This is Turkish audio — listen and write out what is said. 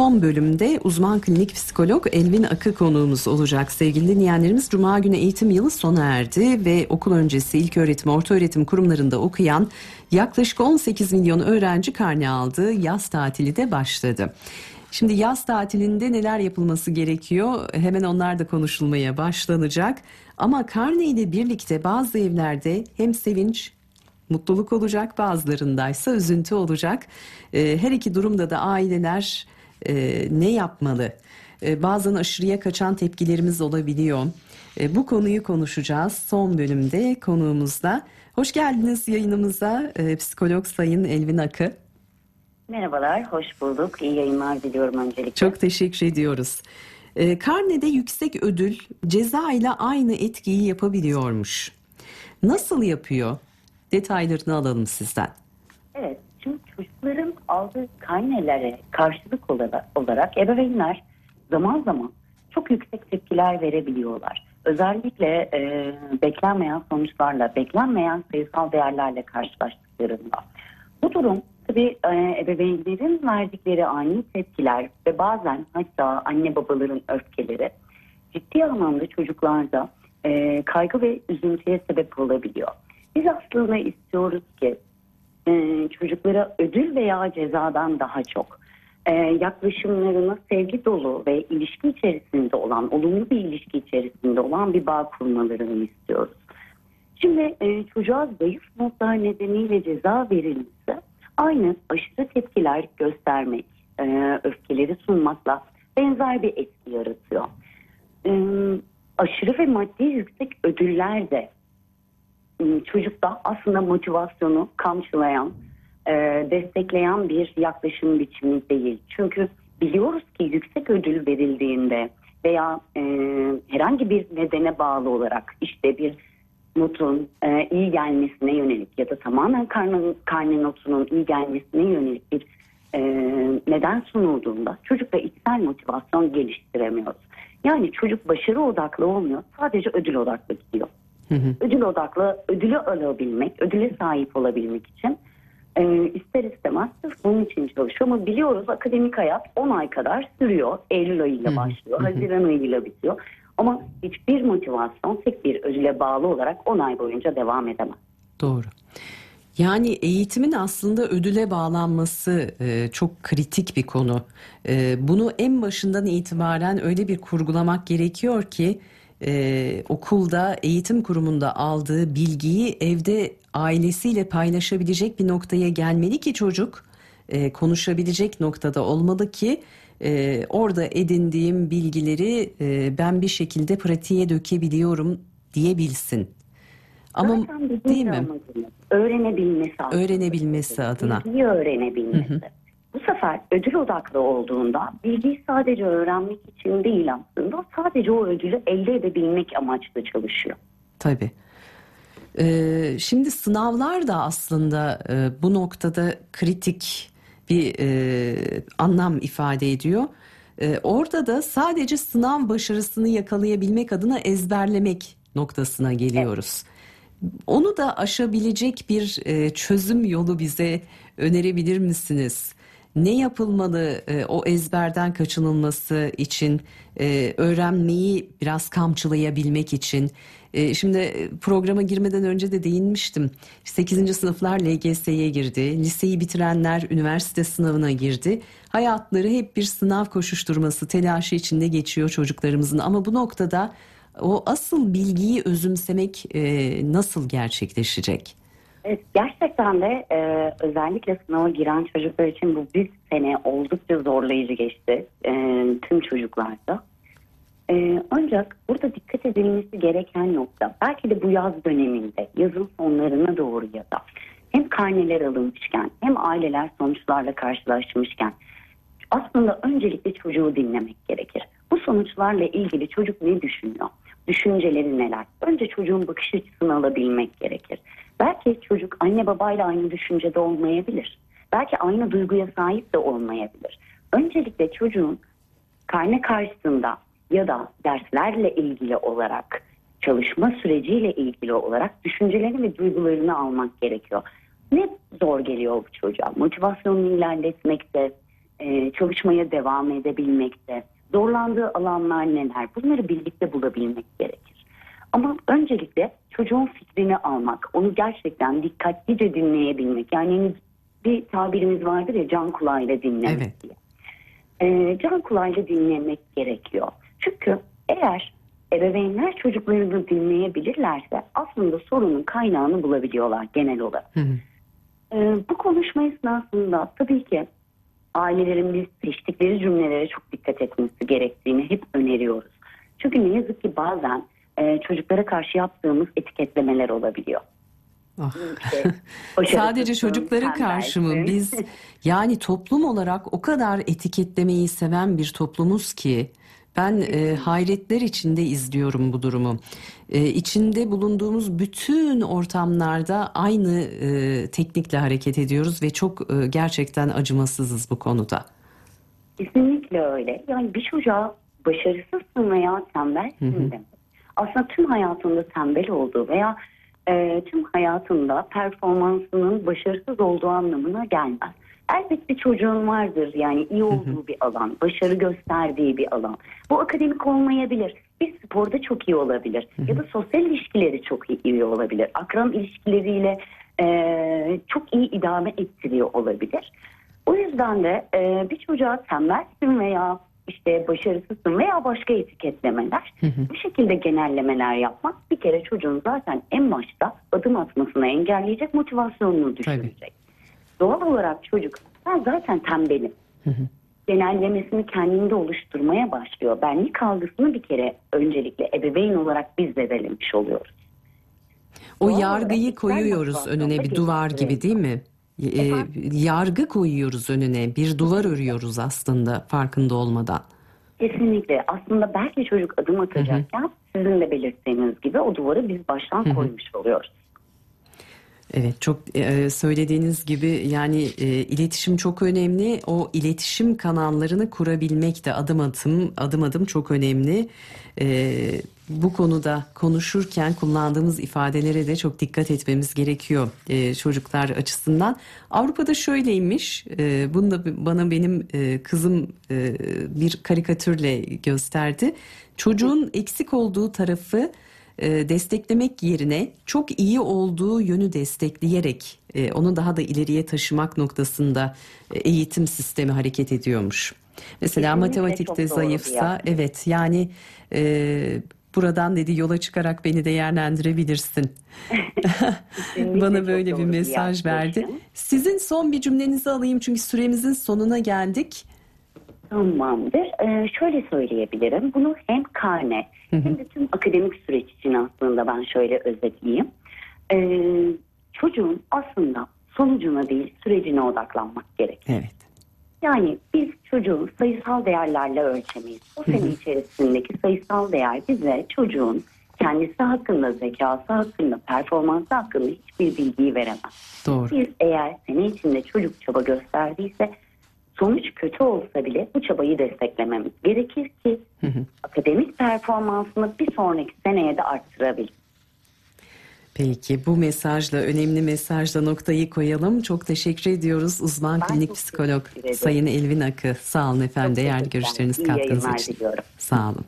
son bölümde uzman klinik psikolog Elvin Akı konuğumuz olacak. Sevgili dinleyenlerimiz Cuma günü eğitim yılı sona erdi ve okul öncesi ilk öğretim, orta öğretim kurumlarında okuyan yaklaşık 18 milyon öğrenci karne aldı. Yaz tatili de başladı. Şimdi yaz tatilinde neler yapılması gerekiyor? Hemen onlar da konuşulmaya başlanacak. Ama karne ile birlikte bazı evlerde hem sevinç mutluluk olacak bazılarındaysa üzüntü olacak. Ee, her iki durumda da aileler e, ne yapmalı? Ee, bazen aşırıya kaçan tepkilerimiz olabiliyor. Ee, bu konuyu konuşacağız son bölümde konuğumuzda. Hoş geldiniz yayınımıza psikolog Sayın Elvin Akı. Merhabalar, hoş bulduk. İyi yayınlar diliyorum öncelikle. Çok teşekkür ediyoruz. E, karnede yüksek ödül ceza ile aynı etkiyi yapabiliyormuş. Nasıl yapıyor? Detaylarını alalım sizden. Evet, şimdi çocukların aldığı karnelere karşılık olarak ebeveynler zaman zaman çok yüksek tepkiler verebiliyorlar. Özellikle e, beklenmeyen sonuçlarla, beklenmeyen sayısal değerlerle karşılaştıklarında. Bu durum tabii e, ebeveynlerin verdikleri ani tepkiler ve bazen hatta anne babaların öfkeleri ciddi anlamda çocuklarda e, kaygı ve üzüntüye sebep olabiliyor. Biz aslında istiyoruz ki e, çocuklara ödül veya cezadan daha çok e, yaklaşımlarını sevgi dolu ve ilişki içerisinde olan, olumlu bir ilişki içerisinde olan bir bağ kurmalarını istiyoruz. Şimdi e, çocuğa zayıf noktalar nedeniyle ceza verilirse aynı aşırı tepkiler göstermek, e, öfkeleri sunmakla benzer bir etki yaratıyor. E, aşırı ve maddi yüksek ödüller de çocukta aslında motivasyonu kamçılayan, e, destekleyen bir yaklaşım biçimi değil. Çünkü biliyoruz ki yüksek ödül verildiğinde veya e, herhangi bir nedene bağlı olarak işte bir notun e, iyi gelmesine yönelik ya da tamamen karne, karne notunun iyi gelmesine yönelik bir neden sunulduğunda çocukta içsel motivasyon geliştiremiyoruz. Yani çocuk başarı odaklı olmuyor sadece ödül odaklı gidiyor. Hı hı. Ödül odaklı ödülü alabilmek, ödüle sahip olabilmek için e, ister istemez sırf bunun için çalışıyor. Ama biliyoruz akademik hayat 10 ay kadar sürüyor. Eylül ayıyla başlıyor. Haziran ayıyla bitiyor. Ama hiçbir motivasyon tek bir ödüle bağlı olarak 10 ay boyunca devam edemez. Doğru. Yani eğitimin aslında ödüle bağlanması e, çok kritik bir konu. E, bunu en başından itibaren öyle bir kurgulamak gerekiyor ki e, okulda eğitim kurumunda aldığı bilgiyi evde ailesiyle paylaşabilecek bir noktaya gelmeli ki çocuk e, konuşabilecek noktada olmalı ki e, orada edindiğim bilgileri e, ben bir şekilde pratiğe dökebiliyorum diyebilsin. Ama değil mi? Öğrenebilmesi adına. Öğrenebilmesi adına. Bilgiyi öğrenebilmesi. Hı hı. Bu sefer ödül odaklı olduğunda bilgiyi sadece öğrenmek için değil aslında sadece o ödülü elde edebilmek amaçlı çalışıyor. Tabii. Ee, şimdi sınavlar da aslında e, bu noktada kritik bir e, anlam ifade ediyor. E, orada da sadece sınav başarısını yakalayabilmek adına ezberlemek noktasına geliyoruz. Evet. Onu da aşabilecek bir çözüm yolu bize önerebilir misiniz? Ne yapılmalı e, o ezberden kaçınılması için, e, öğrenmeyi biraz kamçılayabilmek için? E, şimdi programa girmeden önce de değinmiştim. 8. sınıflar LGS'ye girdi, liseyi bitirenler üniversite sınavına girdi. Hayatları hep bir sınav koşuşturması, telaşı içinde geçiyor çocuklarımızın. Ama bu noktada o asıl bilgiyi özümsemek nasıl gerçekleşecek? Evet, gerçekten de e, özellikle sınava giren çocuklar için bu bir sene oldukça zorlayıcı geçti e, tüm çocuklarda. E, ancak burada dikkat edilmesi gereken nokta belki de bu yaz döneminde yazın sonlarına doğru ya da hem karneler alınmışken hem aileler sonuçlarla karşılaşmışken aslında öncelikle çocuğu dinlemek gerekir. Bu sonuçlarla ilgili çocuk ne düşünüyor? Düşünceleri neler? Önce çocuğun bakış açısını alabilmek gerekir. Belki çocuk anne babayla aynı düşüncede olmayabilir. Belki aynı duyguya sahip de olmayabilir. Öncelikle çocuğun karne karşısında ya da derslerle ilgili olarak çalışma süreciyle ilgili olarak düşüncelerini ve duygularını almak gerekiyor. Ne zor geliyor bu çocuğa? Motivasyonunu ilerletmekte, e, çalışmaya devam edebilmekte, zorlandığı alanlar neler bunları birlikte bulabilmek gerekir. Ama öncelikle çocuğun fikrini almak, onu gerçekten dikkatlice dinleyebilmek. Yani bir tabirimiz vardır ya can kulağıyla dinlemek Evet. diye. E, can kulağıyla dinlemek gerekiyor. Çünkü eğer ebeveynler çocuklarını dinleyebilirlerse aslında sorunun kaynağını bulabiliyorlar genel olarak. Hı hı. Ee, bu konuşma esnasında tabii ki ailelerin biz seçtikleri cümlelere çok dikkat etmesi gerektiğini hep öneriyoruz. Çünkü ne yazık ki bazen e, çocuklara karşı yaptığımız etiketlemeler olabiliyor. Ah. İşte, Sadece çocuklara karşı mı? Biz yani toplum olarak o kadar etiketlemeyi seven bir toplumuz ki ben e, hayretler içinde izliyorum bu durumu. E, içinde bulunduğumuz bütün ortamlarda aynı e, teknikle hareket ediyoruz ve çok e, gerçekten acımasızız bu konuda. Kesinlikle öyle. Yani bir çocuğa başarısızsın veya tembelsin demek. Aslında tüm hayatında tembel olduğu veya e, tüm hayatında performansının başarısız olduğu anlamına gelmez. Elbet bir çocuğun vardır yani iyi olduğu bir alan, başarı gösterdiği bir alan. Bu akademik olmayabilir. Bir sporda çok iyi olabilir. Ya da sosyal ilişkileri çok iyi, olabilir. Akran ilişkileriyle e, çok iyi idame ettiriyor olabilir. O yüzden de e, bir çocuğa tembelsin veya işte başarısızsın veya başka etiketlemeler bu şekilde genellemeler yapmak bir kere çocuğun zaten en başta adım atmasını engelleyecek motivasyonunu düşürecek. Doğal olarak çocuk ben zaten tembelim. Genellemesini kendinde oluşturmaya başlıyor. Benlik algısını bir kere öncelikle ebeveyn olarak biz zedelemiş oluyoruz. O Doğal yargıyı olarak koyuyoruz önüne bir duvar gibi değil mi? E, yargı koyuyoruz önüne bir duvar örüyoruz aslında farkında olmadan. Kesinlikle. Aslında belki çocuk adım atacakken sizin de belirttiğiniz gibi o duvarı biz baştan koymuş oluyoruz. Evet çok e, söylediğiniz gibi yani e, iletişim çok önemli. O iletişim kanallarını kurabilmek de adım adım adım adım çok önemli. E, bu konuda konuşurken kullandığımız ifadelere de çok dikkat etmemiz gerekiyor e, çocuklar açısından. Avrupa'da şöyleymiş. E, bunu da bana benim e, kızım e, bir karikatürle gösterdi. Çocuğun eksik olduğu tarafı e, desteklemek yerine çok iyi olduğu yönü destekleyerek e, onu daha da ileriye taşımak noktasında e, eğitim sistemi hareket ediyormuş. Mesela Kesinlikle matematikte zayıfsa evet yani e, buradan dedi yola çıkarak beni değerlendirebilirsin. Bana böyle bir doğru bir mesaj verdi. Sizin son bir cümlenizi alayım çünkü süremizin sonuna geldik. Tamamdır. Ee, şöyle söyleyebilirim. Bunu hem karne hem de tüm akademik süreç için aslında ben şöyle özetleyeyim. Ee, çocuğun aslında sonucuna değil sürecine odaklanmak gerek. Evet. Yani biz çocuğun sayısal değerlerle ölçemeyiz. O sene içerisindeki sayısal değer bize çocuğun kendisi hakkında, zekası hakkında, performansı hakkında hiçbir bilgiyi veremez. Doğru. Biz eğer sene içinde çocuk çaba gösterdiyse sonuç kötü olsa bile bu çabayı desteklememiz gerekir ki akademik performansını bir sonraki seneye de arttırabilir. Peki bu mesajla önemli mesajla noktayı koyalım. Çok teşekkür ediyoruz uzman Ben klinik psikolog. Sayın Elvin Akı. Sağ olun efendim Çok değerli görüşleriniz katkınız için. diliyorum. Sağ olun.